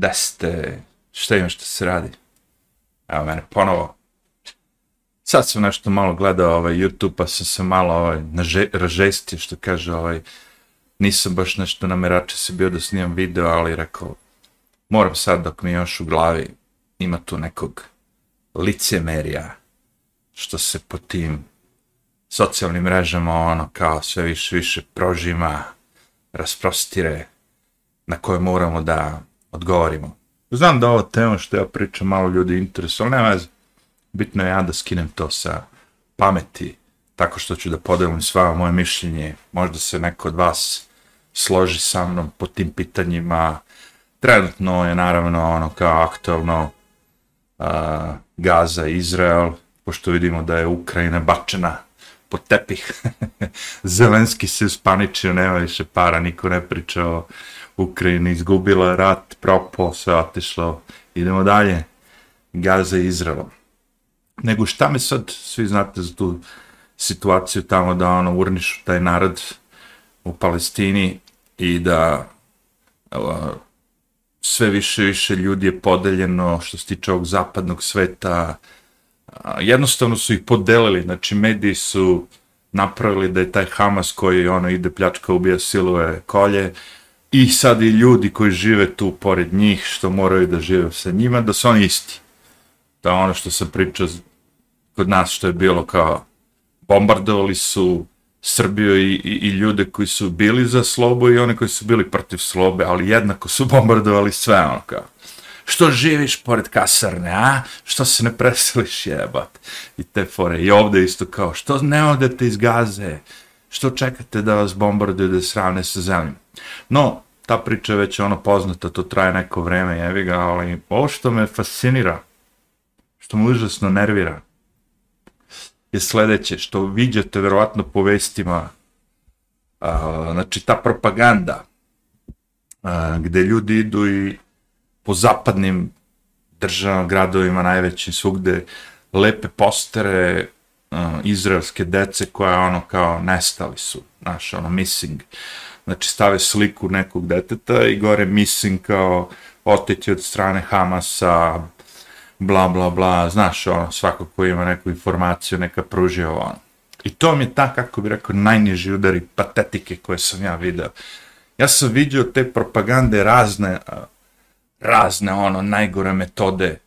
da ste, šta ima što se radi? Evo mene ponovo. Sad sam nešto malo gledao ovaj YouTube, pa sam se malo ovaj, naže, ražestio, što kaže ovaj, nisam baš nešto namerače se bio da snimam video, ali rekao, moram sad dok mi još u glavi ima tu nekog licemerija, što se po tim socijalnim mrežama ono kao sve više više prožima, rasprostire, na koje moramo da odgovorimo. Znam da ovo tema što ja pričam malo ljudi interesuje, ali nema veze. Bitno je ja da skinem to sa pameti, tako što ću da podelim s vama moje mišljenje. Možda se neko od vas složi sa mnom po tim pitanjima. Trenutno je naravno ono kao aktualno uh, Gaza i Izrael, pošto vidimo da je Ukrajina bačena pod tepih. Zelenski se uspaničio, nema više para, niko ne priča o Ukrajina izgubila rat, propo, sve otišlo, idemo dalje. Gaza i Izraelom. Nego šta me sad, svi znate za tu situaciju tamo da ono urnišu taj narod u Palestini i da uh, sve više više ljudi je podeljeno što se tiče ovog zapadnog sveta, jednostavno su ih podelili, znači mediji su napravili da je taj Hamas koji ono ide pljačka, ubija silove kolje i sad i ljudi koji žive tu pored njih, što moraju da žive sa njima, da su oni isti. Da ono što sam pričao kod nas što je bilo kao bombardovali su Srbiju i, i, i ljude koji su bili za slobu i one koji su bili protiv slobe, ali jednako su bombardovali sve ono kao što živiš pored kasarne, a? Što se ne preseliš jebat? I te fore. I ovde isto kao, što ne odete iz gaze? Što čekate da vas bombarduju da sravne sa zemljom? No, ta priča je već ono poznata, to traje neko vreme, jevi ga, ali ovo što me fascinira, što me užasno nervira, je sledeće, što vidite verovatno po vestima, a, znači ta propaganda, a, gde ljudi idu i po zapadnim državama, gradovima, najvećim svugde, lepe postere a, izraelske dece koja ono kao nestali su, znaš, ono missing. Znači stave sliku nekog deteta i gore missing kao oteti od strane Hamasa, bla bla bla, znaš, ono, svako ko ima neku informaciju, neka pruži ovo ono. I to mi je ta, kako bi rekao, najniži udari patetike koje sam ja video. Ja sam vidio te propagande razne, razne ono najgore metode.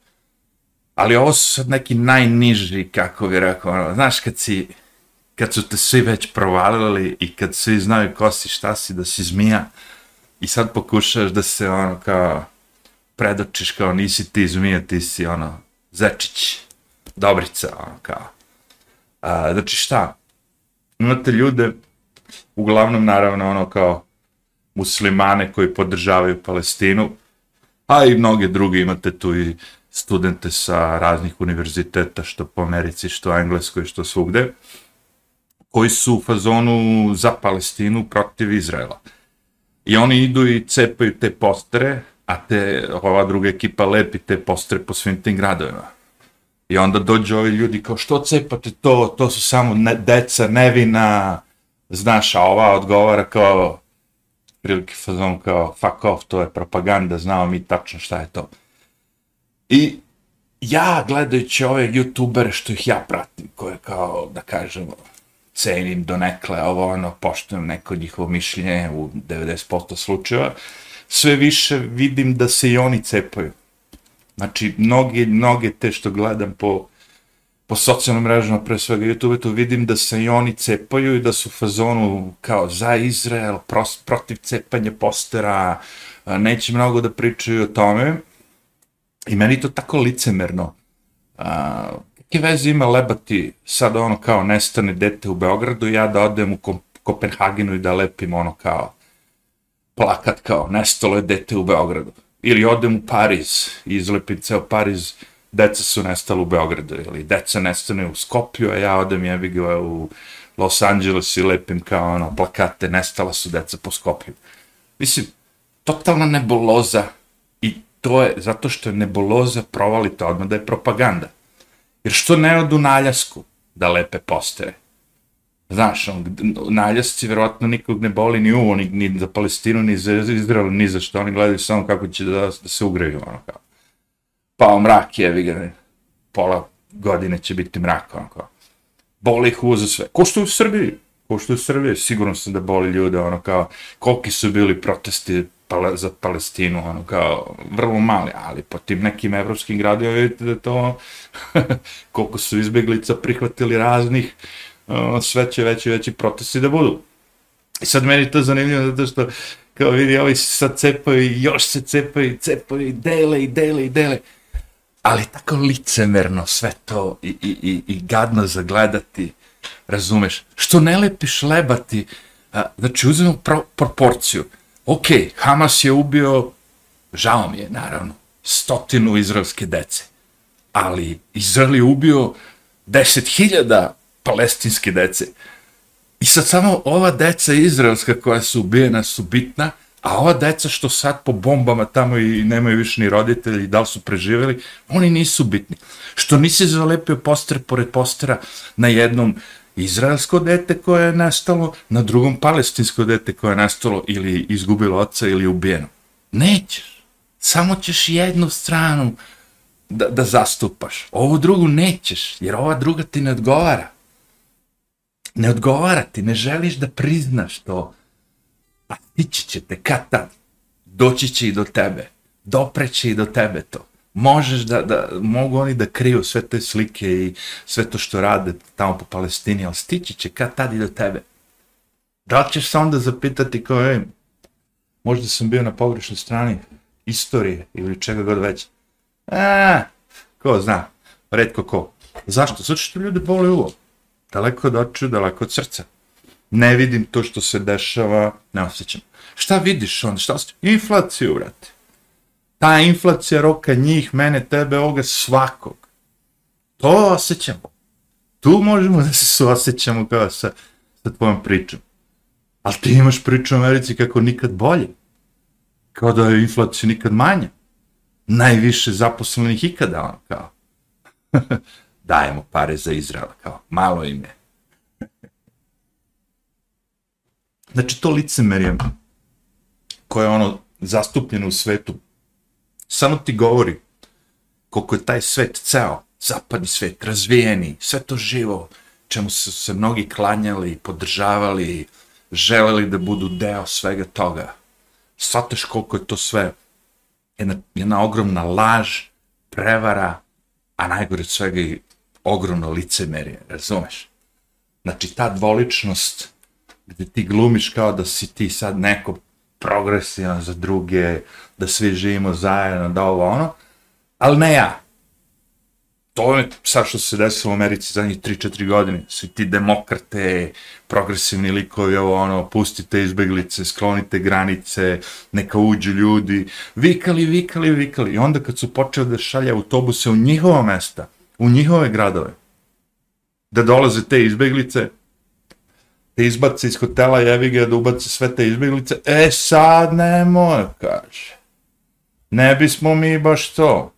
Ali ovo su sad neki najniži, kako bi rekao, ono, znaš kad si, kad su te svi već provalili i kad svi znaju ko si, šta si, da si zmija i sad pokušaš da se ono kao predočiš kao nisi ti zmija, ti si ono zečić, dobrica, ono kao. A, znači šta, imate ljude, uglavnom naravno ono kao muslimane koji podržavaju Palestinu, a i mnoge druge imate tu i studente sa raznih univerziteta, što po Americi, što Engleskoj, što svugde, koji su u fazonu za Palestinu protiv Izraela. I oni idu i cepaju te postere, a te, ova druga ekipa lepi te postere po svim tim gradovima. I onda dođu ovi ljudi kao, što cepate to, to su samo ne, deca, nevina, znaš, a ova odgovara kao, prilike fazon kao fuck off, to je propaganda, znamo mi tačno šta je to. I ja gledajući ove youtubere što ih ja pratim, koje kao, da kažem, cenim donekle ovo ono, poštujem neko njihovo mišljenje u 90% slučajeva, sve više vidim da se i oni cepaju. Znači, mnoge, mnoge te što gledam po po socijalnim mrežama, pre svega YouTube, tu vidim da se i oni cepaju i da su u fazonu kao za Izrael, pros, protiv cepanja postera, neće mnogo da pričaju o tome. I meni to tako licemerno. A, kakve veze ima lebati sad ono kao nestane dete u Beogradu, ja da odem u Kopenhagenu i da lepim ono kao plakat kao nestalo je dete u Beogradu. Ili odem u Pariz i izlepim ceo Pariz deca su nestala u Beogradu, ili deca nestane u Skopju, a ja odem jebi ga u Los Angeles i lepim kao ono plakate, nestala su deca po Skopju. Mislim, totalna nebuloza i to je zato što je nebuloza provalita odmah da je propaganda. Jer što ne odu na Aljasku da lepe postere? Znaš, on, naljasci verovatno nikog ne boli ni uvo, ni, ni za Palestinu, ni za Izrael, ni za što. Oni gledaju samo kako će da, da se ugreju, ono kao. Pa mrak je, vi ga, pola godine će biti mrak, ono kao. Boli ih uvo za sve. Ko što u Srbiji? Ko što u Srbiji? Sigurno sam da boli ljude, ono kao, koliki su bili protesti pale, za Palestinu, ono kao, vrlo mali, ali po tim nekim evropskim gradima vidite da to, koliko su izbjeglica prihvatili raznih, sve će veći veći protesti da budu. I sad meni to zanimljivo zato što kao vidi ovi se sad cepaju i još se cepaju, cepaju i dele i dele i dele. Ali tako licemerno sve to i, i, i, i gadno zagledati, razumeš, što ne lepiš lebati, a, znači uzmemo pro, proporciju. Ok, Hamas je ubio, žao mi je naravno, stotinu izraelske dece, ali Izrael je ubio deset hiljada palestinske dece. I sad samo ova deca izraelska koja su ubijena su bitna, a ova deca što sad po bombama tamo i nemaju više ni roditelji, da li su preživjeli, oni nisu bitni. Što nisi zalepio poster pored postera na jednom izraelsko dete koje je nastalo, na drugom palestinsko dete koje je nastalo ili izgubilo oca ili ubijeno. Nećeš. Samo ćeš jednu stranu da, da zastupaš. Ovu drugu nećeš, jer ova druga ti ne odgovara ne odgovara ti, ne želiš da priznaš to, pa a tići će te kad tad, doći će i do tebe, dopreće i do tebe to. Možeš da, da, mogu oni da kriju sve te slike i sve to što rade tamo po Palestini, ali stići će kad tad i do tebe. Da li ćeš se onda zapitati kao, ej, možda sam bio na pogrešnoj strani istorije ili čega god već. A, ko zna, redko ko. Zašto? Zato što ljudi boli uvo daleko od očiju, daleko od srca. Ne vidim to što se dešava, ne osjećam. Šta vidiš onda, šta osjećam? Inflaciju, vrati. Ta inflacija roka njih, mene, tebe, ovoga, svakog. To osjećamo. Tu možemo da se suosjećamo kao sa, sa tvojom pričom. Ali ti imaš priču u Americi kako nikad bolje. Kao da je inflacija nikad manja. Najviše zaposlenih ikada, on kao. dajemo pare za Izrael, kao, malo ime. Znači, to licemerje koje je ono zastupljeno u svetu, samo ti govori koliko je taj svet ceo, zapadni svet, razvijeni, sve to živo, čemu su se mnogi klanjali, podržavali, želeli da budu deo svega toga. Svataš koliko je to sve jedna, jedna ogromna laž, prevara, a najgore od svega i ogromno licemerje, razumeš? Znači, ta dvoličnost gdje ti glumiš kao da si ti sad neko progresivan za druge, da svi živimo zajedno, da ovo ono, ali ne ja. To je sad što se desilo u Americi zadnjih 3-4 godine. Svi ti demokrate, progresivni likovi, ovo ono, pustite izbeglice, sklonite granice, neka uđu ljudi, vikali, vikali, vikali. I onda kad su počeli da šalje autobuse u njihova mesta, u njihove gradove, da dolaze te izbeglice, te izbaci iz hotela Jevige, da ubaci sve te izbeglice, e sad nemoj, kaže. Ne bismo mi baš to.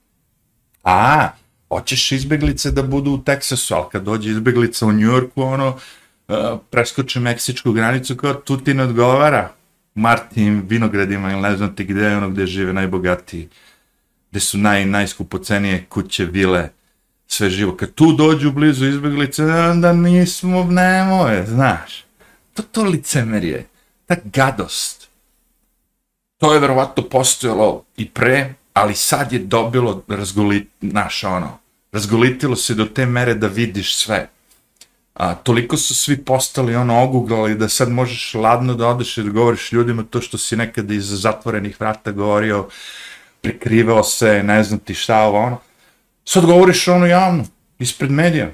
A, hoćeš izbeglice da budu u Teksasu, ali kad dođe izbeglica u Njujorku, ono, e, uh, preskoče meksičku granicu, kao tu ti ne odgovara. Martin, vinogradima ili ne znam ti gde je ono gde žive najbogatiji, gde su naj, najskupocenije kuće, vile, sve živo. Kad tu dođu blizu izbjeglice, onda nismo, nemoje, znaš. To to licemerje, ta gadost. To je verovatno postojalo i pre, ali sad je dobilo razgolit, naš ono, razgolitilo se do te mere da vidiš sve. A, toliko su svi postali ono oguglali da sad možeš ladno da odeš i da govoriš ljudima to što si nekada iz zatvorenih vrata govorio, prikrivao se, ne znam ti šta ovo ono sad govoriš ono javno, ispred medija.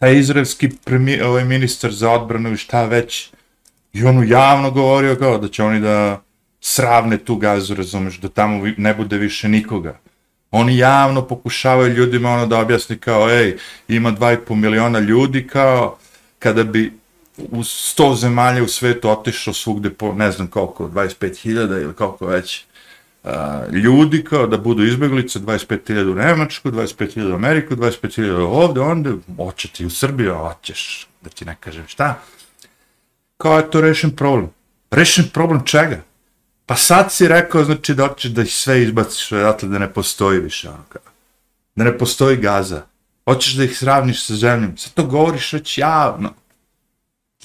Taj izraelski premijer, ovaj ministar za odbranu i šta već, i ono javno govorio kao da će oni da sravne tu gazu, razumeš, da tamo ne bude više nikoga. Oni javno pokušavaju ljudima ono da objasni kao, ej, ima 2,5 miliona ljudi kao, kada bi u 100 zemalja u svetu otišao svugde po, ne znam koliko, 25.000 ili koliko već, ljudi kao da budu izbjeglice, 25.000 u Nemačku, 25.000 u Ameriku, 25.000 ovde, onda hoće ti u Srbiju, hoćeš da ti ne kažem šta. Kao je to rešen problem. Rešen problem čega? Pa sad si rekao, znači da hoćeš da ih sve izbaciš odatle da ne postoji više, ono kao. Da ne postoji gaza. Hoćeš da ih sravniš sa zemljom. Sad to govoriš već javno.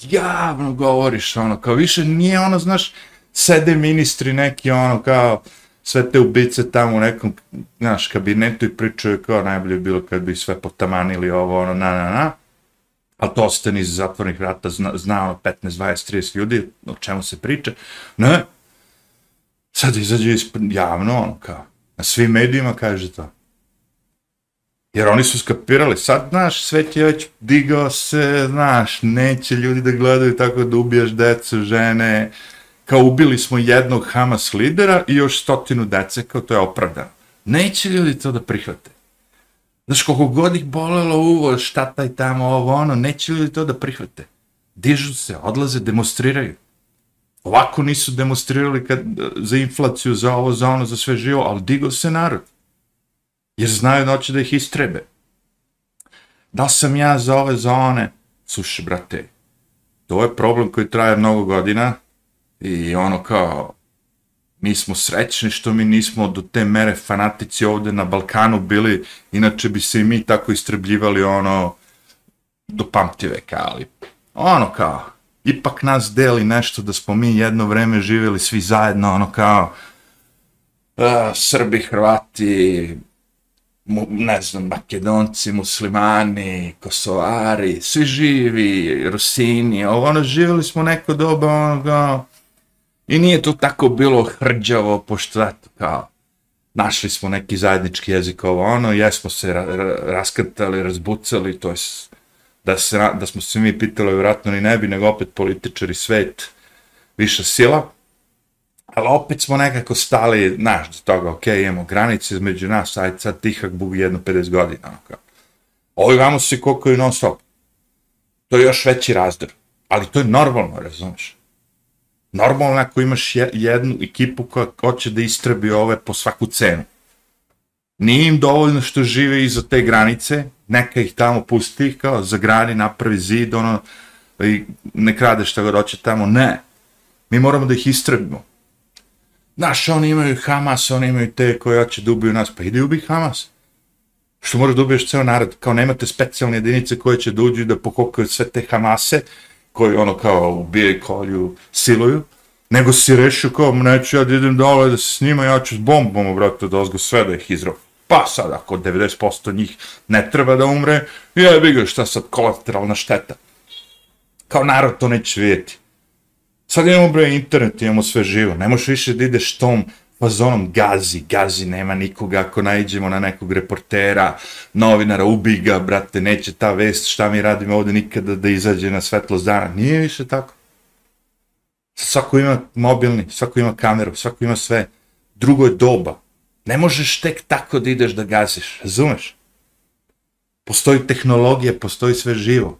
Javno govoriš, ono, kao više nije ono, znaš, sede ministri neki, ono, kao, sve te ubice tamo u nekom, znaš, kabinetu i pričaju kao najbolje bilo kad bi sve potamanili ovo, ono, na, na, na. Ali to ostane iz zatvornih vrata, zna, zna ono, 15, 20, 30 ljudi, o čemu se priča. Ne, sad izađe javno, ono, kao, na svim medijima kaže to. Jer oni su skapirali, sad, znaš, svet je već digao se, znaš, neće ljudi da gledaju tako da ubijaš decu, žene, kao ubili smo jednog Hamas lidera i još stotinu dece, kao to je opravdano. Neće ljudi to da prihvate. Znaš, koliko god ih bolelo uvo, šta taj tamo, ovo, ono, neće ljudi to da prihvate. Dižu se, odlaze, demonstriraju. Ovako nisu demonstrirali kad, za inflaciju, za ovo, za ono, za sve živo, ali digo se narod. Jer znaju da hoće da ih istrebe. Da sam ja za ove zone? Slušaj, brate, to je problem koji traje mnogo godina i ono kao, mi smo srećni što mi nismo do te mere fanatici ovde na Balkanu bili, inače bi se i mi tako istrebljivali ono do pamti veka, ali ono kao, ipak nas deli nešto da smo mi jedno vreme živjeli svi zajedno, ono kao, uh, Srbi, Hrvati, mu, ne znam, Makedonci, Muslimani, Kosovari, svi živi, Rusini, ono, živjeli smo neko doba, ono, kao, i nije to tako bilo hrđavo, pošto, eto, kao, našli smo neki zajednički jezik, ovo, ono, jesmo se ra ra raskrtali, razbucali, to je, da, se, da smo se mi pitali, vjerojatno ni ne bi, nego opet političari svet, više sila, ali opet smo nekako stali, znaš, do toga, ok, imamo granice između nas, ajde sad tihak bugi jedno 50 godina, ono kao. Ovi vamo se kokaju non stop. To je još veći razdor. Ali to je normalno, razumiješ? Normalno ako imaš jednu ekipu koja hoće da istrebi ove po svaku cenu. Nije im dovoljno što žive iza te granice, neka ih tamo pusti, kao za grani napravi zid, ono, i ne krade šta god hoće tamo, ne. Mi moramo da ih istrebimo. Znaš, oni imaju Hamas, oni imaju te koji hoće da ubiju nas, pa ide ubi Hamas. Što moraš da ubiješ ceo narod, kao nemate specijalne jedinice koje će da uđu da pokokaju sve te Hamase, koji ono kao ubije, kolju, siluju, nego si rešio kao, neću ja da idem dole da se snima, ja ću s bombom, brate, da ozgo sve da ih izrob. Pa sad, ako 90% njih ne treba da umre, je, ga šta sad, kolateralna šteta. Kao narod to neće vidjeti. Sad imamo bre internet, imamo sve živo. Ne možeš više da ideš tom fazonom gazi, gazi, nema nikoga. Ako najđemo na nekog reportera, novinara, ubi ga, brate, neće ta vest, šta mi radimo ovde nikada da izađe na svetlost dana. Nije više tako. Svako ima mobilni, svako ima kameru, svako ima sve. Drugo je doba. Ne možeš tek tako da ideš da gaziš, razumeš? Postoji tehnologija, postoji sve živo.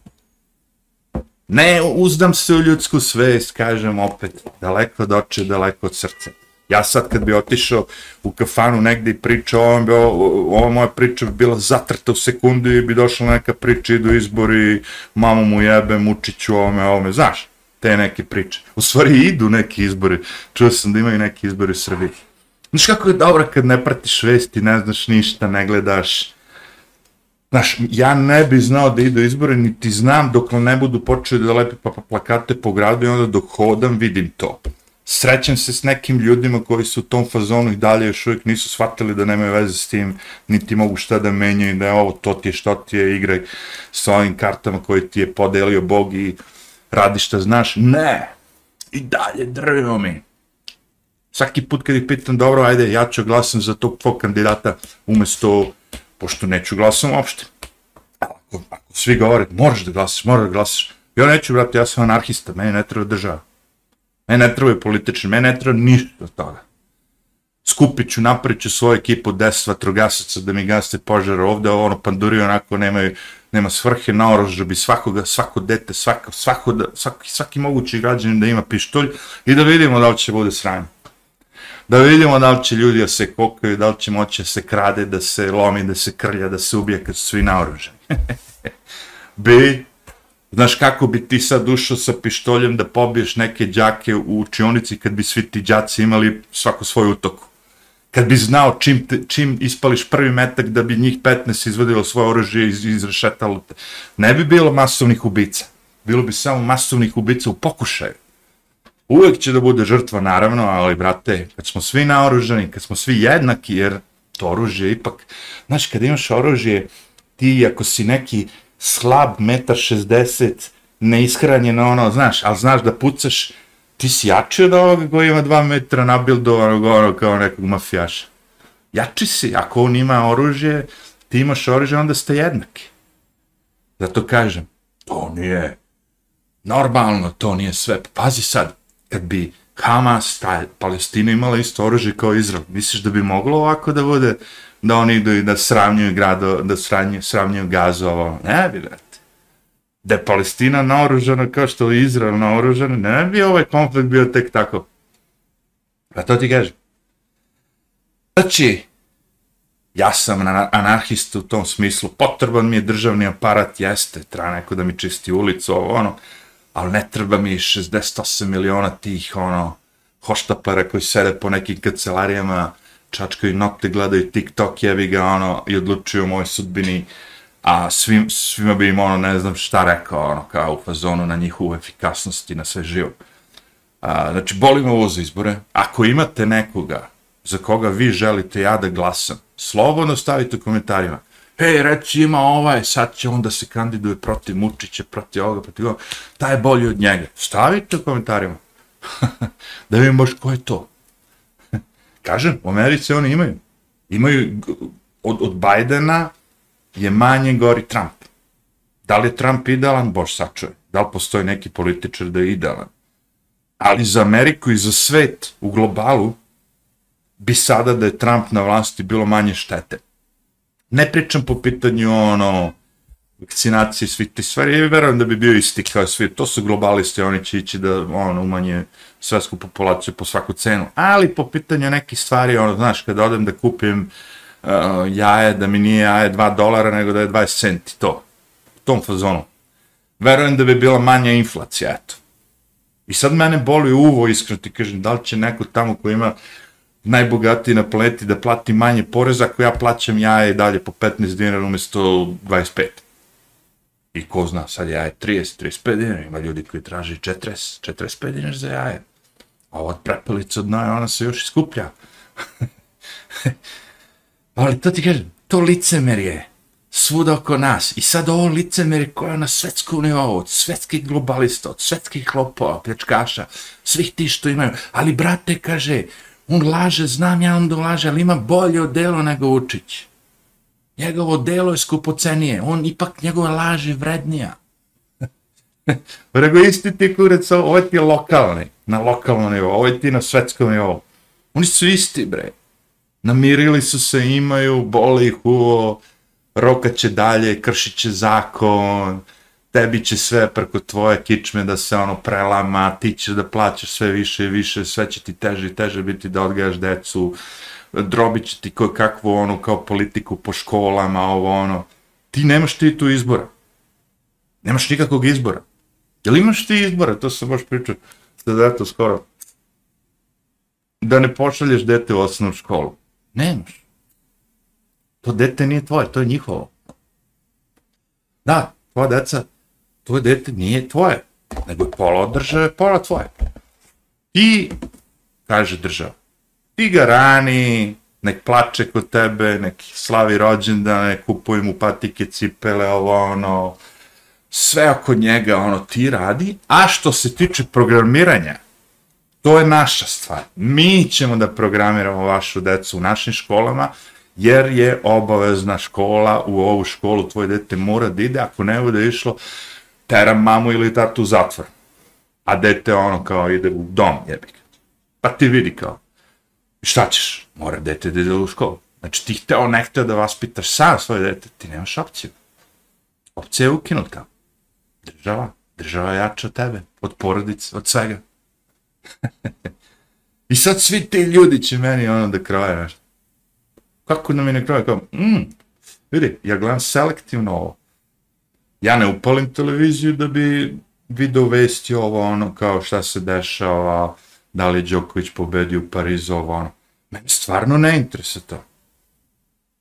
Ne uzdam se u ljudsku svest, kažem opet, daleko od oče, daleko od srca. Ja sad kad bi otišao u kafanu negde i pričao, ovo, bi, ovo moja priča bi bila zatrta u sekundu i bi došla neka priča, idu izbori, mamu mu jebe, mučiću ovome, ovome, znaš, te neke priče. U stvari idu neki izbori, čuo sam da imaju neki izbori u Srbiji. Znaš kako je dobro kad ne pratiš vesti, ne znaš ništa, ne gledaš, Znaš, ja ne bi znao da idu izbore, niti znam dok ne budu počeli da lepe pa, pa plakate po gradu i onda dok hodam vidim to. Srećem se s nekim ljudima koji su u tom fazonu i dalje još uvijek nisu shvatili da nemaju veze s tim, niti mogu šta da menjaju, da je ovo to ti je što ti je, igraj s ovim kartama koje ti je podelio Bog i radi šta znaš. Ne! I dalje drvimo mi. Svaki put kad ih pitam, dobro, ajde, ja ću glasam za tog tvog kandidata umjesto, pošto neću glasam uopšte. Ako, ako svi govore, moraš da glasaš, moraš da glasaš. Ja neću, brate, ja sam anarhista, meni ne treba država. Mene ne trebaju politični, mene ne treba ništa od toga. Skupit ću, napravit ću svoju ekipu, deset vatrogasaca da mi gaste požar ovde, ono panduri onako nema, nema svrhe, naoruža bi svakoga, svako dete, svako, svako, da, svaki, svaki mogući građanin da ima pištolj i da vidimo da li će bude sranje da vidimo da li će ljudi da se kokaju, da li će moći da se krade, da se lomi, da se krlja, da se ubije kad su svi naoruženi. Bi, Znaš kako bi ti sad ušao sa pištoljem da pobiješ neke đake u učionici kad bi svi ti đaci imali svako svoju utoku? Kad bi znao čim, te, čim ispališ prvi metak da bi njih 15 izvodilo svoje oružje i iz, izrešetalo te. Ne bi bilo masovnih ubica. Bilo bi samo masovnih ubica u pokušaju. Uvijek će da bude žrtva, naravno, ali, brate, kad smo svi naoružani, kad smo svi jednaki, jer to oružje ipak... Znaš, kad imaš oružje, ti ako si neki slab, metar šestdeset, neishranjen, ono, znaš, ali znaš da pucaš, ti si jači od ovoga koji ima dva metra nabildovanog, ono, kao nekog mafijaša. Jači si, ako on ima oružje, ti imaš oružje, onda ste jednaki. Zato kažem, to nije normalno, to nije sve. Pazi sad, kad bi Hamas, ta Palestina imala isto oružje kao Izrael, misliš da bi moglo ovako da bude, da oni idu i da sravnjuju grado, da sravnjuju, sravnjuju gazu, ovo, ne bi, brate. Da je Palestina naoružana kao što je Izrael naoružana, ne bi ovaj konflikt bio tek tako. A to ti kažem. Znači, ja sam anarhist u tom smislu, potreban mi je državni aparat, jeste, treba neko da mi čisti ulicu, ovo, ono, ali ne treba mi 68 miliona tih, ono, hoštapara koji sede po nekim kancelarijama, čačkaju nokte, gledaju TikTok, jevi ga, ono, i odlučuju o mojoj sudbini, a svim, svima bi im, ono, ne znam šta rekao, ono, kao u fazonu na njihovu efikasnost i na sve živo. A, znači, boli me ovo za izbore. Ako imate nekoga za koga vi želite ja da glasam, slobodno stavite u komentarima hej, reći ima ovaj, sad će on da se kandiduje protiv Mučića, protiv ovoga, protiv ovoga, taj je bolji od njega. Stavite u komentarima. da vidimo baš ko je to. Kažem, u Americi oni imaju. Imaju, od, od Bajdena je manje gori Trump. Da li je Trump idealan? Bož sačuje. Da li postoji neki političar da je idealan? Ali za Ameriku i za svet u globalu bi sada da je Trump na vlasti bilo manje štete ne pričam po pitanju ono vakcinacije svi ti stvari, ja verujem da bi bio isti kao svi, to su globalisti, oni će ići da on, umanje svetsku populaciju po svaku cenu, ali po pitanju nekih stvari, ono, znaš, kada odem da kupim uh, jaje, da mi nije jaje 2 dolara, nego da je 20 centi, to, u tom fazonu. Verujem da bi bila manja inflacija, eto. I sad mene boli uvo, iskreno ti kažem, da li će neko tamo ko ima najbogatiji na planeti da plati manje poreza ako ja plaćam jaje dalje po 15 dinara umjesto 25. I ko zna, sad jaje 30, 35 dinara, ima ljudi koji traži 40, 45 dinara za jaje. A od prepelica dna je ona se još iskuplja. Ali to ti kažem, to licemer je svuda oko nas. I sad ovo licemer koje je na svetskom nivou, od svetskih globalista, od svetskih lopova, pljačkaša, svih ti što imaju. Ali, brate, kaže, On laže, znam ja on dolaže, ali ima bolje delo nego Vučić. Njegovo delo je skupocenije, on ipak njegove laži vrednija. Rego isti ti kurec, ovo ovaj ti je lokalni, na lokalnom nivou, ovo ti na svetskom nivou. Oni su isti, bre. Namirili su se, imaju, boli ih uvo, rokaće dalje, kršit će zakon, tebi će sve preko tvoje kičme da se ono prelama, ti ćeš da plaćaš sve više i više, sve će ti teže i teže biti da odgajaš decu, drobit ti koje kakvu ono kao politiku po školama, ovo ono. Ti nemaš ti tu izbora. Nemaš nikakvog izbora. Jel imaš ti izbora? To se baš priča sa deto skoro. Da ne pošalješ dete u osnovnu školu. Nemaš. To dete nije tvoje, to je njihovo. Da, tvoja deca tvoje dete nije tvoje, nego je pola od države, pola tvoje. I, kaže država, ti ga rani, nek plače kod tebe, nek slavi rođendan, nek kupuje mu patike, cipele, ovo ono, sve oko njega, ono, ti radi, a što se tiče programiranja, to je naša stvar. Mi ćemo da programiramo vašu decu u našim školama, jer je obavezna škola, u ovu školu tvoje dete mora da ide, ako ne bude išlo, teram mamu ili tatu u zatvor. A dete ono kao ide u dom, jebik. Pa ti vidi kao, šta ćeš? Mora dete da ide u školu. Znači ti hteo ne hteo da vaspitaš sam svoje dete, ti nemaš opciju. Opcija je ukinuta. Država, država je jača od tebe, od porodice, od svega. I sad svi ti ljudi će meni ono da kroje nešto. Kako da mi ne kroje? Kao, mm, vidi, ja gledam selektivno ovo Ja ne upalim televiziju da bi video vesti ovo ono kao šta se dešava, da li je Đoković pobedio u Parizu ovo ono. Mene stvarno ne interesuje to.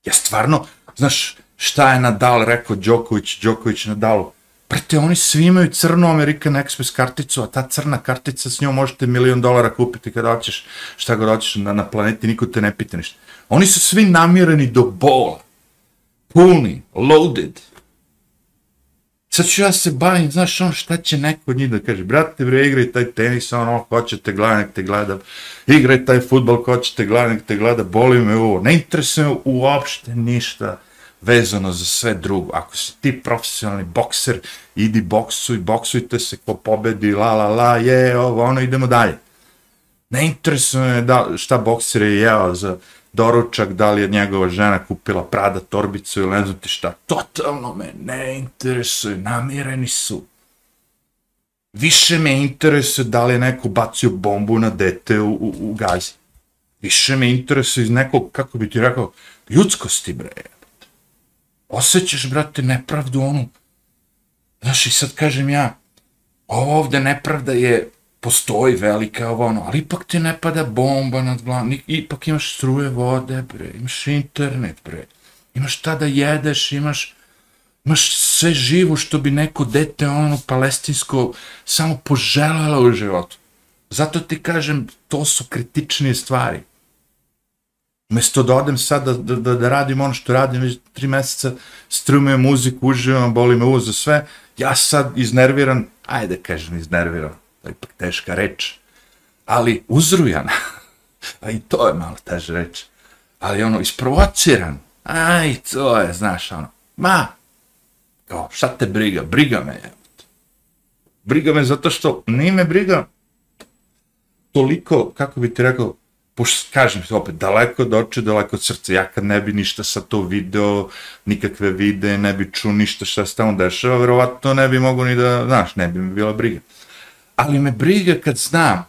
Ja stvarno, znaš, šta je Nadal rekao Đoković, Đoković Nadal, Prete, oni svi imaju crnu American Express karticu, a ta crna kartica s njom možete milion dolara kupiti kada hoćeš, šta god hoćeš na, na planeti, niko te ne pita ništa. Oni su svi namireni do bola. Puni, loaded. Sad ću ja se bavim, znaš, on šta će neko od njih da kaže, brate, bre, igraj taj tenis, ono, hoćete gleda, nek te gleda, igraj taj futbol, hoćete gleda, nek te gleda, boli me ovo, ne interesuje me uopšte ništa vezano za sve drugo. Ako si ti profesionalni bokser, idi boksuj, boksujte se, ko pobedi, la, la, la, je, ovo, ono, idemo dalje. Ne interesuje me da, šta bokser je jeo za doručak, da li je njegova žena kupila Prada torbicu ili ne znam ti šta. Totalno me ne interesuje, namireni su. Više me interesuje da li je neko bacio bombu na dete u, u, u gazi. Više me interesuje iz nekog, kako bi ti rekao, ljudskosti, bre Osećaš, brate, nepravdu onu. Znaš, i sad kažem ja, ovo ovde nepravda je, postoji velika ovo ono, ali ipak ti ne pada bomba nad glavom, ipak imaš struje vode, bre, imaš internet, bre, imaš šta da jedeš, imaš, imaš sve živo što bi neko dete ono palestinsko samo poželjelo u životu. Zato ti kažem, to su kritičnije stvari. Mesto da odem sad da, da, da, da radim ono što radim već tri meseca, strumujem muziku, uživam, boli me uvo sve, ja sad iznerviran, ajde kažem iznerviran, to je ipak teška reč, ali uzrujan, a i to je malo teža reč, ali ono, isprovociran, aj, to je, znaš, ono, ma, kao, šta te briga, briga me, je. Briga me zato što nije me briga toliko, kako bi ti rekao, pošto kažem se opet, daleko od oče, daleko od srca, ja kad ne bi ništa sa to video, nikakve vide, ne bi čuo ništa šta se tamo dešava, verovatno ne bi mogu ni da, znaš, ne bi mi bila briga. Ali me briga kad znam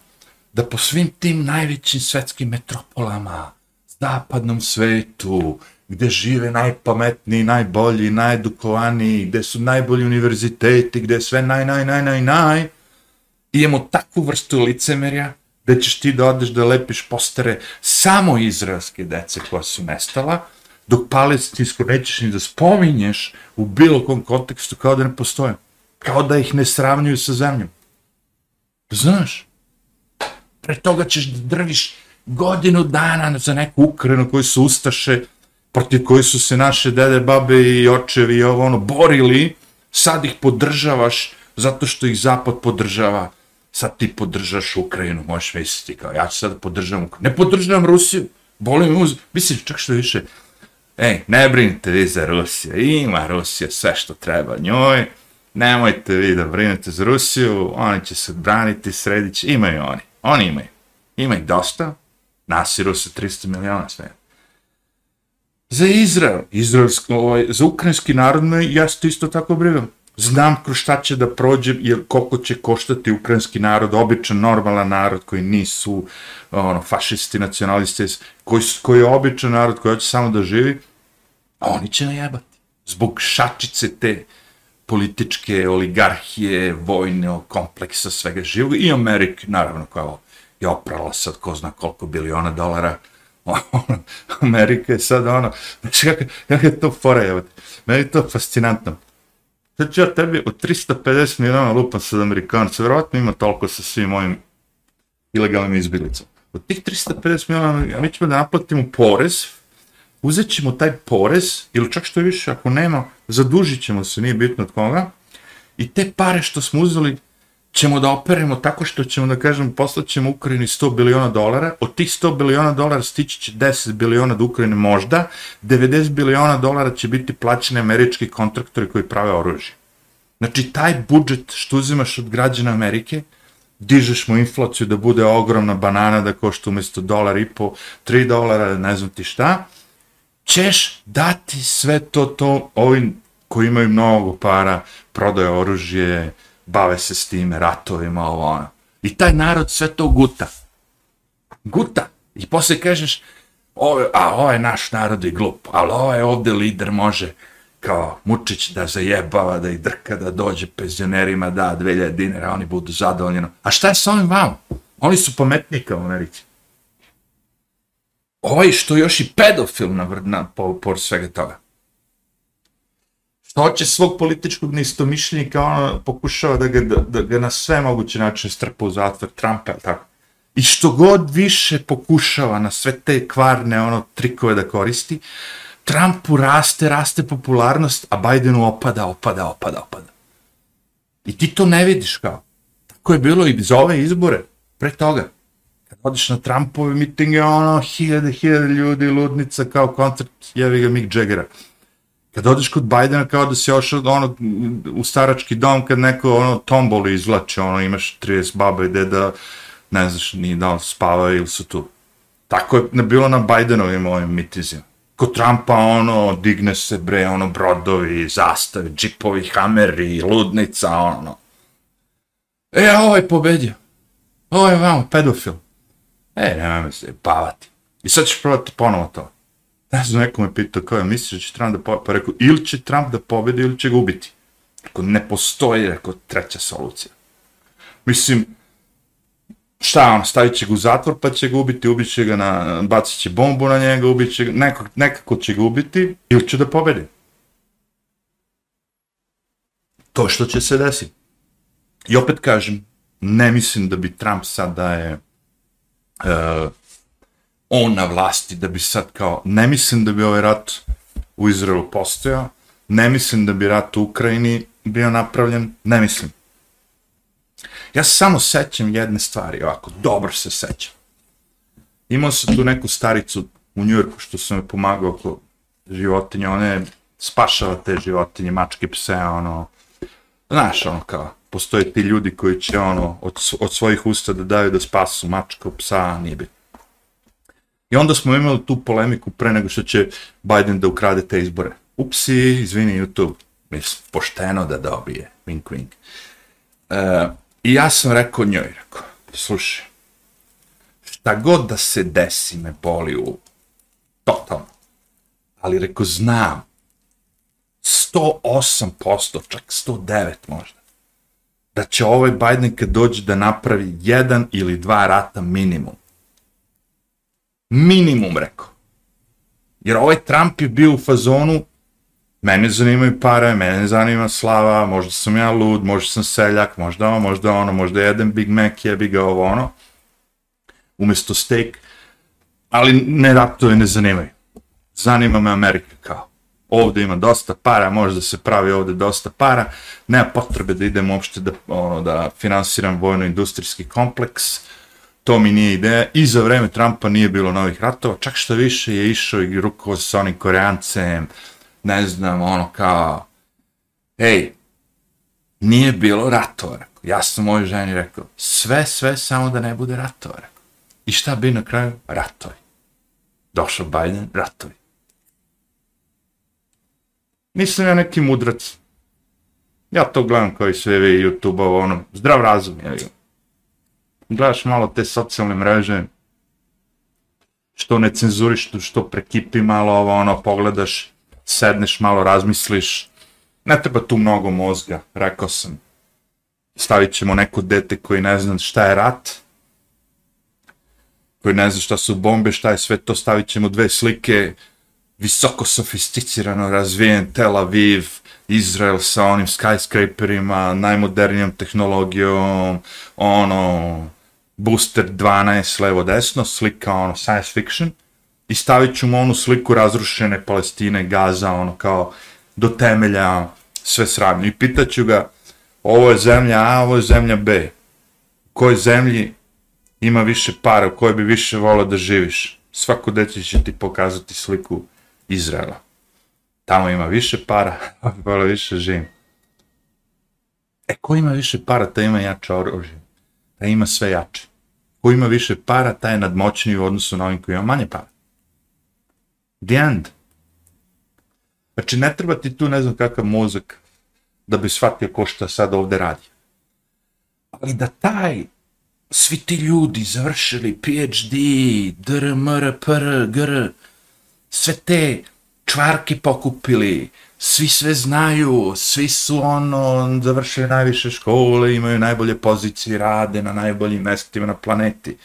da po svim tim najvećim svetskim metropolama, zapadnom svetu, gde žive najpametniji, najbolji, najedukovaniji, gde su najbolji univerziteti, gde je sve naj, naj, naj, naj, naj, imamo takvu vrstu licemerja, da ćeš ti da odeš da lepiš postere samo izraelske dece koja su nestala, dok palestinsko nećeš ni da spominješ u bilo kom kontekstu kao da ne postoje. Kao da ih ne sravnjuju sa zemljom. Znaš? Pre toga ćeš da drviš godinu dana za neku Ukrajinu koju su ustaše, protiv koji su se naše dede, babe i očevi i ovo ono borili, sad ih podržavaš zato što ih Zapad podržava sad ti podržaš Ukrajinu, možeš misliti kao, ja ću sad podržavam Ukrajinu. Ne podržavam Rusiju, boli me uz... Mislim, čak što više, ej, ne brinite vi za Rusiju, ima Rusija sve što treba njoj, nemojte vi da brinete za Rusiju, oni će se braniti, sredit će, imaju oni, oni imaju. Imaju dosta, dosta, i Rusa 300 miliona sve. Za Izrael, izraelsko, ovaj, za ukrajinski narod me ja isto tako brigam znam kroz šta će da prođe, jer koliko će koštati ukrajinski narod, običan, normalan narod koji nisu ono, fašisti, nacionalisti, koji, koji je običan narod koji hoće samo da živi, a oni će najebati. Zbog šačice te političke oligarhije, vojne kompleksa, svega živog i Amerike, naravno, kao je oprala sad ko zna koliko biliona dolara, ono, Amerika je sad ono, znači kako, kako je to fora, evo, meni je to fascinantno. Znači ja tebi od 350 milijuna lupam sad Amerikanca, vjerojatno ima toliko sa svim mojim ilegalnim izbjelicama. Od tih 350 milijuna, mi ćemo da naplatimo porez, uzet ćemo taj porez, ili čak što je više, ako nema, zadužit ćemo se, nije bitno od koga, i te pare što smo uzeli, ćemo da operemo tako što ćemo da kažem, poslaćemo Ukrajini 100 biliona dolara, od tih 100 biliona dolara stići će 10 biliona do Ukrajine možda, 90 biliona dolara će biti plaćene američki kontraktori koji prave oružje. Znači, taj budžet što uzimaš od građana Amerike, dižeš mu inflaciju da bude ogromna banana da košta umjesto dolar i po, 3 dolara, ne znam ti šta, ćeš dati sve to to ovim koji imaju mnogo para, prodaje oružje, bave se s time, ratovima, ovo ono. I taj narod sve to guta. Guta. I posle kažeš, ovo, a ovaj naš narod je glup, ali ovaj ovde lider može. kao Mučić da zajebava, da ih drka, da dođe penzionerima, da 2000 dinara, oni budu zadovoljeni. A šta je sa ovim vama? Oni su pametniji kao Americi. Ovaj što još i pedofil na, na, po, po svega toga. Što hoće svog političkog neistomišljenika, ono pokušava da ga, da, da ga na sve moguće načine strpa u zatvor, Trumpa, tako. I što god više pokušava na sve te kvarne ono trikove da koristi, Trumpu raste, raste popularnost, a Bidenu opada, opada, opada, opada. I ti to ne vidiš kao. Tako je bilo i za ove izbore, pre toga. Kad odiš na Trumpove mitinge, ono, hiljade, hiljade ljudi, ludnica, kao koncert, jevi ga Mick Jaggera. Kad odiš kod Bajdena, kao da si ošao ono, u starački dom, kad neko ono, tomboli izvlače, ono, imaš 30 baba i deda, ne znaš ni da on spavaju ili su tu. Tako je bilo na Bajdenovim ovim mitizima. Kod Trumpa, ono, digne se, bre, ono, brodovi, zastave, džipovi, hameri, ludnica, ono. E, a ovaj pobedio. Ovo je vamo, pedofil. E, nema me se bavati. I sad ćeš probati ponovo to. Ne znam, neko me pitao, kao je, misliš da će Trump da pobedi? Pa rekao, ili će Trump da pobedi, ili će ga ubiti. Rekao, ne postoji, rekao, treća solucija. Mislim, šta on, stavit će ga u zatvor pa će ga ubiti, ubit će ga na, bacit će bombu na njega, ubit će ga, nekog, nekako će ga ubiti ili će da pobedi. To što će se desiti. I opet kažem, ne mislim da bi Trump sad da je uh, on na vlasti, da bi sad kao, ne mislim da bi ovaj rat u Izraelu postojao, ne mislim da bi rat u Ukrajini bio napravljen, ne mislim. Ja se samo sećam jedne stvari, ovako, dobro se sećam. Imao sam tu neku staricu u Njujorku što sam me pomagao oko životinja, one spašava te životinje, mačke, pse, ono, znaš, ono, kao, postoje ti ljudi koji će, ono, od, od svojih usta da daju da spasu mačku, psa, nije bitno. I onda smo imali tu polemiku pre nego što će Biden da ukrade te izbore. Upsi, izvini YouTube, mislim, pošteno da dobije, wink wink. E, I ja sam rekao njoj, rekao, slušaj, šta god da se desi me boli u totalno, ali rekao, znam, 108%, čak 109 možda, da će ovaj Biden kad dođe da napravi jedan ili dva rata minimum. Minimum, rekao. Jer ovaj Trump je bio u fazonu, mene zanimaju pare, mene zanima slava, možda sam ja lud, možda sam seljak, možda ono, možda ono, možda jedan Big Mac jebi ga ovo ono, umjesto steak, ali ne raptove ne zanimaju. Zanima me Amerika kao. Ovde ima dosta para, možda se pravi ovde dosta para, nema potrebe da idem uopšte da, ono, da finansiram vojno-industrijski kompleks, to mi nije ideja. I za vreme Trumpa nije bilo novih ratova, čak što više je išao i rukovo sa onim koreancem, ne znam, ono kao, ej, nije bilo ratova, rekao. Ja sam mojoj ženi rekao, sve, sve, samo da ne bude ratova, rekao. I šta bi na kraju? Ratovi. Došao Biden, ratovi. Nisam ja neki mudrac. Ja to gledam kao i sve vi YouTube-ovo, ono, zdrav razum, ja Gledaš malo te socijalne mreže, što ne cenzuriš, što prekipi malo ovo, ono, pogledaš, sedneš malo, razmisliš, ne treba tu mnogo mozga, rekao sam. Stavit ćemo neko dete koji ne zna šta je rat, koji ne zna šta su bombe, šta je sve to, stavit ćemo dve slike, visoko sofisticirano razvijen Tel Aviv, Izrael sa onim skyscraperima, najmodernijom tehnologijom, ono, booster 12 levo desno, slika ono science fiction, i stavit ću mu onu sliku razrušene Palestine, Gaza, ono kao do temelja sve sravnje. I pitaću ga, ovo je zemlja A, ovo je zemlja B. U kojoj zemlji ima više para, u kojoj bi više volio da živiš? Svako dete će ti pokazati sliku Izraela. Tamo ima više para, a bi više žim. E, ko ima više para, ta ima jače oružje. Ta ima sve jače. Ko ima više para, taj je nadmoćniji u odnosu na ovim koji ima manje para. The end. Znači, ne treba ti tu ne znam kakav mozak da bi shvatio ko šta sad ovde radi. Ali da taj, svi ti ljudi završili PhD, DRMR, PR, GR, sve te čvarke pokupili, svi sve znaju, svi su ono, završili najviše škole, imaju najbolje pozicije, rade na najboljim mestima na planeti.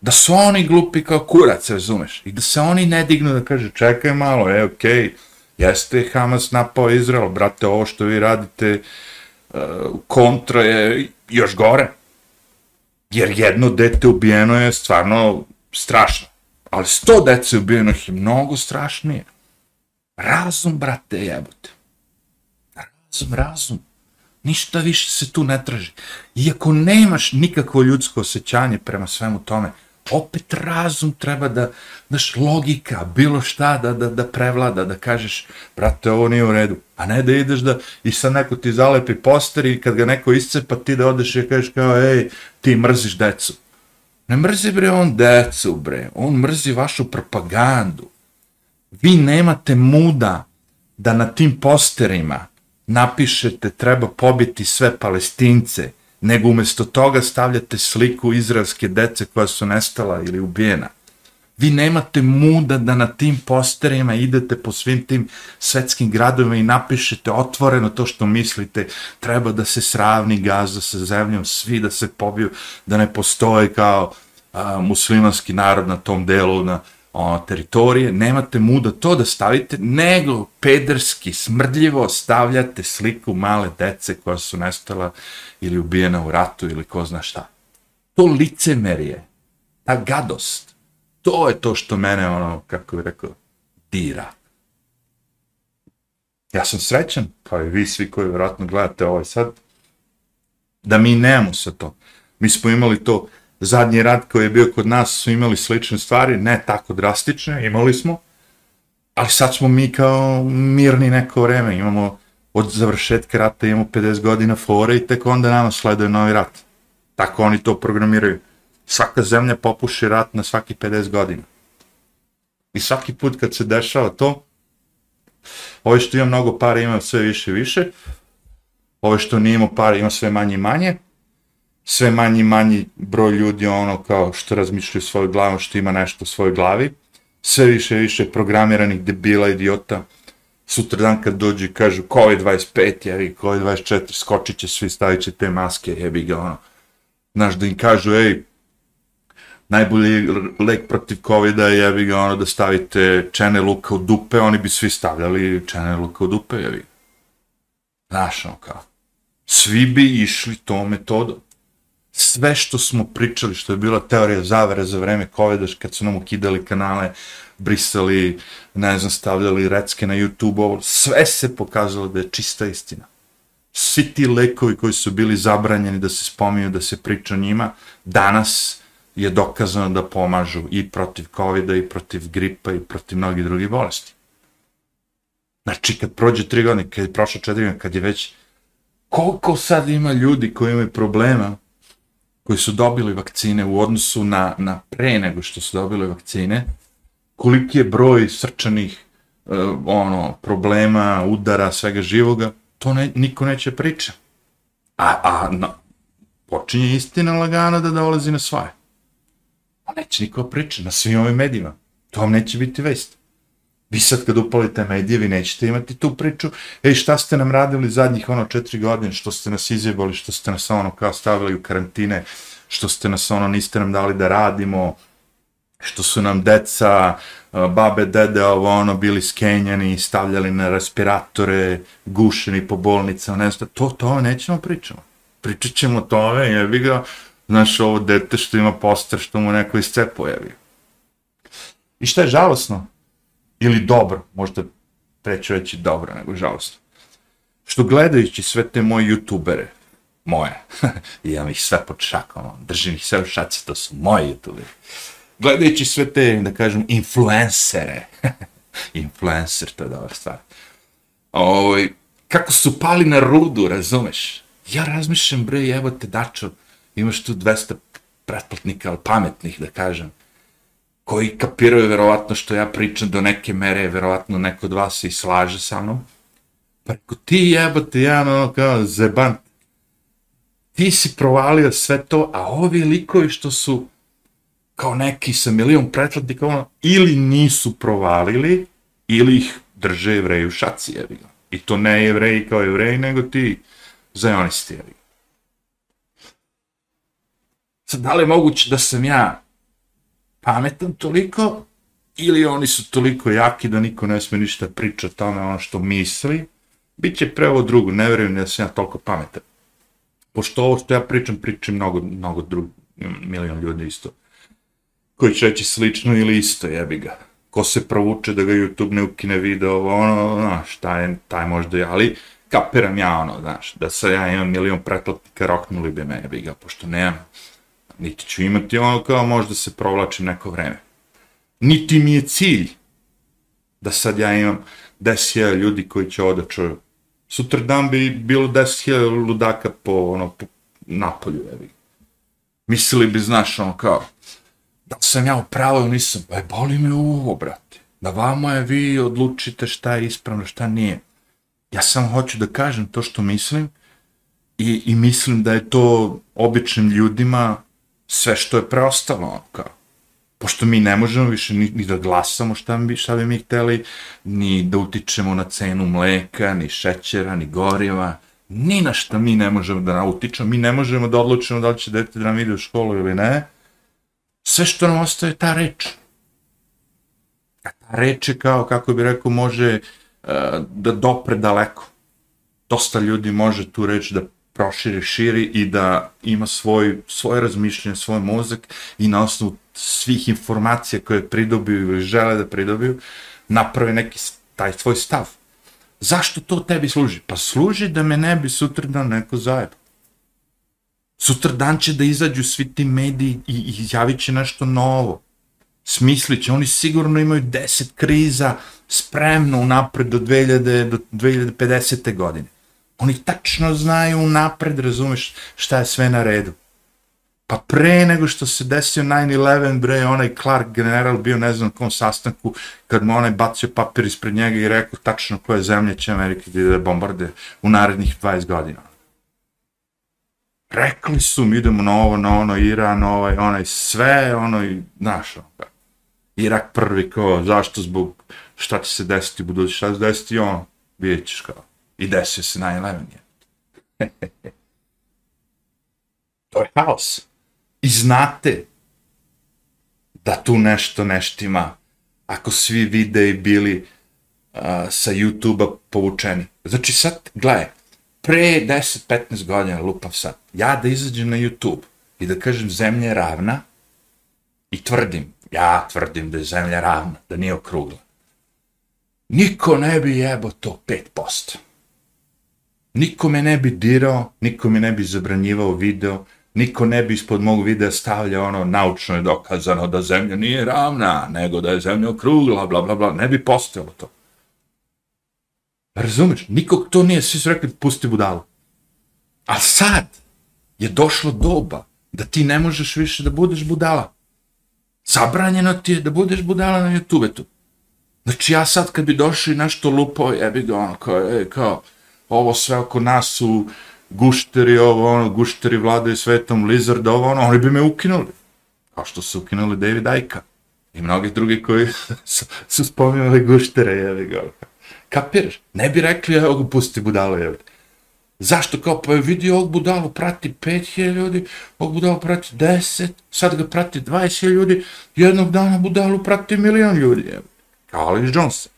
Da su oni glupi kao kurac, razumeš? I da se oni ne dignu da kaže, čekaj malo, e, okej, okay, jeste Hamas napao Izrael, brate, ovo što vi radite uh, kontra je još gore. Jer jedno dete ubijeno je stvarno strašno. Ali sto dece ubijenih je mnogo strašnije. Razum, brate, jebote. Razum, razum. Ništa više se tu ne traži. Iako nemaš nikakvo ljudsko osjećanje prema svemu tome, opet razum treba da, znaš, logika, bilo šta da, da, da prevlada, da kažeš, brate, ovo nije u redu. A ne da ideš da, i sad neko ti zalepi poster i kad ga neko iscepa, ti da odeš i kažeš kao, ej, ti mrziš decu. Ne mrzi bre on decu, bre. On mrzi vašu propagandu. Vi nemate muda da na tim posterima napišete treba pobiti sve palestince, nego umjesto toga stavljate sliku izraelske dece koja su nestala ili ubijena. Vi nemate muda da na tim posterima idete po svim tim svetskim gradovima i napišete otvoreno to što mislite, treba da se sravni gaza sa zemljom, svi da se pobiju, da ne postoje kao a, muslimanski narod na tom delu na o, teritorije, nemate muda to da stavite, nego pederski, smrdljivo stavljate sliku male dece koja su nestala ili ubijena u ratu ili ko zna šta. To licemerje, ta gadost, to je to što mene, ono, kako bih rekao, dira. Ja sam srećan, kao i vi svi koji vjerojatno gledate ovaj sad, da mi nemamo sa to. Mi smo imali to, zadnji rat koji je bio kod nas, su imali slične stvari, ne tako drastične, imali smo, ali sad smo mi kao mirni neko vreme, imamo od završetka rata imamo 50 godina fore i tek onda nama sleduje novi rat. Tako oni to programiraju. Svaka zemlja popuši rat na svaki 50 godina. I svaki put kad se dešava to, ovo što ima mnogo para ima sve više i više, ovo što nije imao para ima sve manje i manje, sve manji i manji broj ljudi ono kao što razmišljaju svoju glavu, što ima nešto u svojoj glavi, sve više i više programiranih debila, idiota, sutra dan kad dođu i kažu COVID-25, jevi, COVID-24, skočit će svi, stavit će te maske, jebi ga, ono. Znaš, da im kažu, ej, najbolji lek protiv COVID-a je, bi ga, ono, da stavite čene luka u dupe, oni bi svi stavljali čene luka u dupe, jebi. Znaš, ono, kao. Svi bi išli to metodom. Sve što smo pričali, što je bila teorija zavere za vreme COVID-a, kad su nam ukidali kanale, brisali, ne znam, stavljali recke na YouTube, ovo, sve se pokazalo da je čista istina. Svi ti lekovi koji su bili zabranjeni da se spominju, da se priča njima, danas je dokazano da pomažu i protiv covid i protiv gripa, i protiv mnogih drugih bolesti. Znači, kad prođe tri godine, kad je prošlo četiri godine, kad je već... Koliko sad ima ljudi koji imaju problema, koji su dobili vakcine u odnosu na, na pre nego što su dobili vakcine, koliki je broj srčanih e, ono problema, udara, svega živoga, to ne, niko neće priča. A, a na, počinje istina lagano da dolazi na svoje. A neće niko priča na svim ovim medijima. To vam neće biti vest. Vi sad kad upalite medije, vi nećete imati tu priču. Ej, šta ste nam radili zadnjih ono četiri godine, što ste nas izjebali, što ste nas ono kao stavili u karantine, što ste nas ono niste nam dali da radimo, što su nam deca, babe, dede, ovo ono, bili skenjani, stavljali na respiratore, gušeni po bolnicama, ne znam, to, to nećemo pričamo. Pričat ćemo tome, jebi ga, znaš, ovo dete što ima poster, što mu neko iz jebi ga. I šta je žalosno? Ili dobro, možda preću reći dobro, nego žalosno. Što gledajući sve te moje youtubere, moje, imam ih sve pod šakom, ono, držim ih sve u šaci, to su moji youtuberi gledajući sve te, da kažem, influencere, influencer, to je dobra stvar, Ovo, kako su pali na rudu, razumeš? Ja razmišljam, bre, evo te, dačo, imaš tu 200 pretplatnika, ali pametnih, da kažem, koji kapiraju verovatno što ja pričam do neke mere, verovatno neko od vas se i slaže sa mnom, pa ako ti jebate, ja ono kao zeban, ti si provalio sve to, a ovi likovi što su kao neki sa milion pretplatnika, ono, ili nisu provalili, ili ih drže jevreju šaci, jebiga. I to ne jevreji kao jevreji, nego ti zajonisti, jebi. Sad, da li je moguće da sam ja pametan toliko, ili oni su toliko jaki da niko ne sme ništa priča tome ono što misli, bit će pre ovo drugo, ne verujem da sam ja toliko pametan. Pošto ovo što ja pričam, pričam mnogo, mnogo drug, milion ljudi isto, koji će reći slično ili isto, jebi ga. Ko se provuče da ga YouTube ne ukine video, ono, ono, šta je, taj možda je, ali kapiram ja, ono, znaš, da sa ja imam milion pretplatnika, roknuli bi me, jebi ga, pošto nemam, niti ću imati ono kao možda se provlači neko vreme. Niti mi je cilj da sad ja imam 10.000 ljudi koji će ovo da čuju. Sutra dan bi bilo 10.000 ludaka po, ono, po napolju, evi. Mislili bi, znaš, ono kao, da sam ja upravo ili nisam, e, boli me uvo, brate. Da vama je vi odlučite šta je ispravno, šta nije. Ja sam hoću da kažem to što mislim i, i mislim da je to običnim ljudima sve što je preostalo, ono kao pošto mi ne možemo više ni, ni da glasamo šta bi, šta bi mi hteli, ni da utičemo na cenu mleka, ni šećera, ni goriva, ni na šta mi ne možemo da utičemo, mi ne možemo da odlučimo da li će dete da nam ide u školu ili ne, sve što nam ostaje je ta reč. A ta reč je kao, kako bi rekao, može uh, da dopre daleko. Dosta ljudi može tu reč da proširi, širi i da ima svoj, svoje razmišljanje, svoj mozak i na osnovu svih informacija koje pridobiju ili žele da pridobiju, napravi neki taj svoj stav. Zašto to tebi služi? Pa služi da me ne bi sutra dan neko zajeba. Sutra dan će da izađu svi ti mediji i, i javit će nešto novo. Smislit će, oni sigurno imaju deset kriza spremno unapred do, 2000, do 2050. godine. Oni tačno znaju unapred, razumeš šta je sve na redu. Pa pre nego što se desio 9-11, bre, onaj Clark general bio ne znam kom sastanku, kad mu onaj bacio papir ispred njega i rekao tačno koje zemlje će Amerika da bombarde u narednih 20 godina. Rekli su mi idemo na ovo, na ono, Iran, ovaj, onaj, sve, ono, i, znaš, ono, Irak prvi, kao, zašto zbog, šta će se desiti u budućnosti, šta će se desiti, ono, vidjet ćeš kao, i desio se 9-11, je. to je haos i znate da tu nešto neštima ako svi videi bili uh, sa YouTube-a povučeni. Znači sad, gledaj, pre 10-15 godina, lupam sad, ja da izađem na YouTube i da kažem zemlja je ravna i tvrdim, ja tvrdim da je zemlja ravna, da nije okrugla. Niko ne bi jebo to 5%. Niko me ne bi dirao, niko mi ne bi zabranjivao video, niko ne bi ispod mog videa stavljao ono naučno je dokazano da zemlja nije ravna, nego da je zemlja okrugla, bla, bla, bla, ne bi postojalo to. Razumeš? Nikog to nije, svi su rekli, pusti budalu. A sad je došlo doba da ti ne možeš više da budeš budala. Zabranjeno ti je da budeš budala na YouTube-etu. Znači ja sad kad bi došao i nešto lupao, jebi ga ono, kao, e, kao, ovo sve oko nas su gušteri, ovo, ono, gušteri vladaju svetom, Lizard, ovo, ono, oni bi me ukinuli. Kao što su ukinuli David Ajka. I mnogi drugi koji su, su spominjali guštere, jevi ga. Kapiraš? Ne bi rekli, evo ga pusti budalo, jevi. Zašto? Kao, pa je vidio ovog budalo prati 5000 ljudi, ovog budalo prati 10, sad ga prati 20 ljudi, jednog dana budalu prati milion ljudi, jevi. Kao Alex Jones.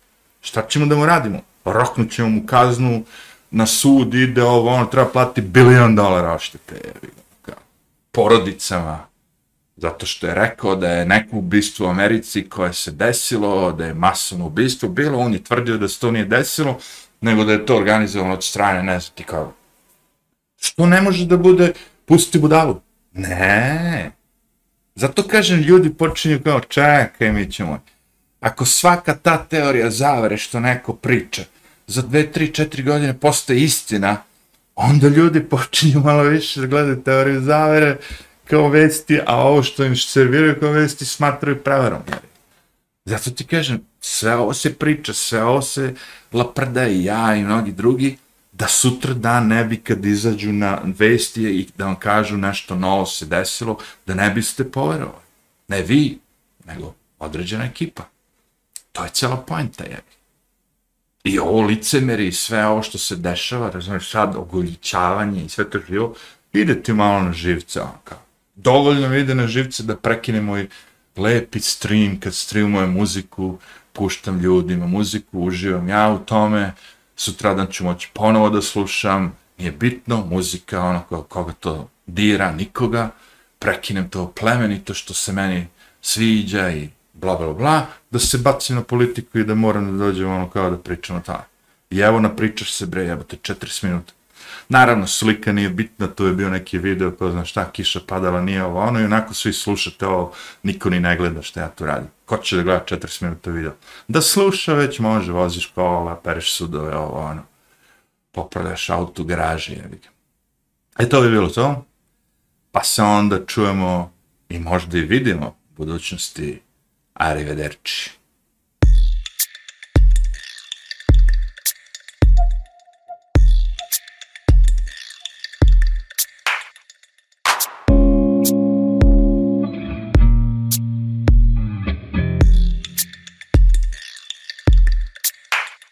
Šta ćemo da mu radimo? Roknut ćemo mu kaznu, na sud ide ovo, ono treba platiti bilion dolara oštete, porodicama, zato što je rekao da je neko ubistvo u Americi koje se desilo, da je masovno ubistvo bilo, on je tvrdio da se to nije desilo, nego da je to organizovano od strane, ne znam ti kao, što ne može da bude, pusti budalu? Ne, zato kažem, ljudi počinju kao, čekaj, mi ćemo, ako svaka ta teorija zavere što neko priča, za dve, tri, četiri godine postaje istina, onda ljudi počinju malo više da gledaju teoriju zavere kao vesti, a ovo što im serviraju kao vesti smatraju prevarom. Zato ti kažem, sve ovo se priča, sve ovo se laprda i ja i mnogi drugi, da sutra dan ne bi kad izađu na vesti i da vam kažu nešto novo se desilo, da ne biste poverovali. Ne vi, nego određena ekipa To je cijela pojenta, jebi. I ovo licemeri i sve ovo što se dešava, razumiješ, sad ogoličavanje i sve to živo, ide ti malo na živce, on kao. Dovoljno mi ide na živce da prekine moj lepi stream, kad streamujem muziku, puštam ljudima muziku, uživam ja u tome, sutradan ću moći ponovo da slušam, nije bitno, muzika, ono koga to dira, nikoga, prekinem to plemenito što se meni sviđa i bla, bla, bla, da se bacim na politiku i da moram da dođem ono kao da pričam o tamo. I evo napričaš se, bre, jebate, 40 minuta. Naravno, slika nije bitna, to je bio neki video, ko zna šta, kiša padala, nije ovo, ono, i onako svi slušate ovo, niko ni ne gleda šta ja tu radim. Ko će da gleda 40 minuta video? Da sluša već može, voziš kola, pereš sudove, ovo, ono, popravljaš auto u garaži, jebi. E to bi bilo to. Pa se onda čujemo i možda i vidimo u budućnosti Arrivederci.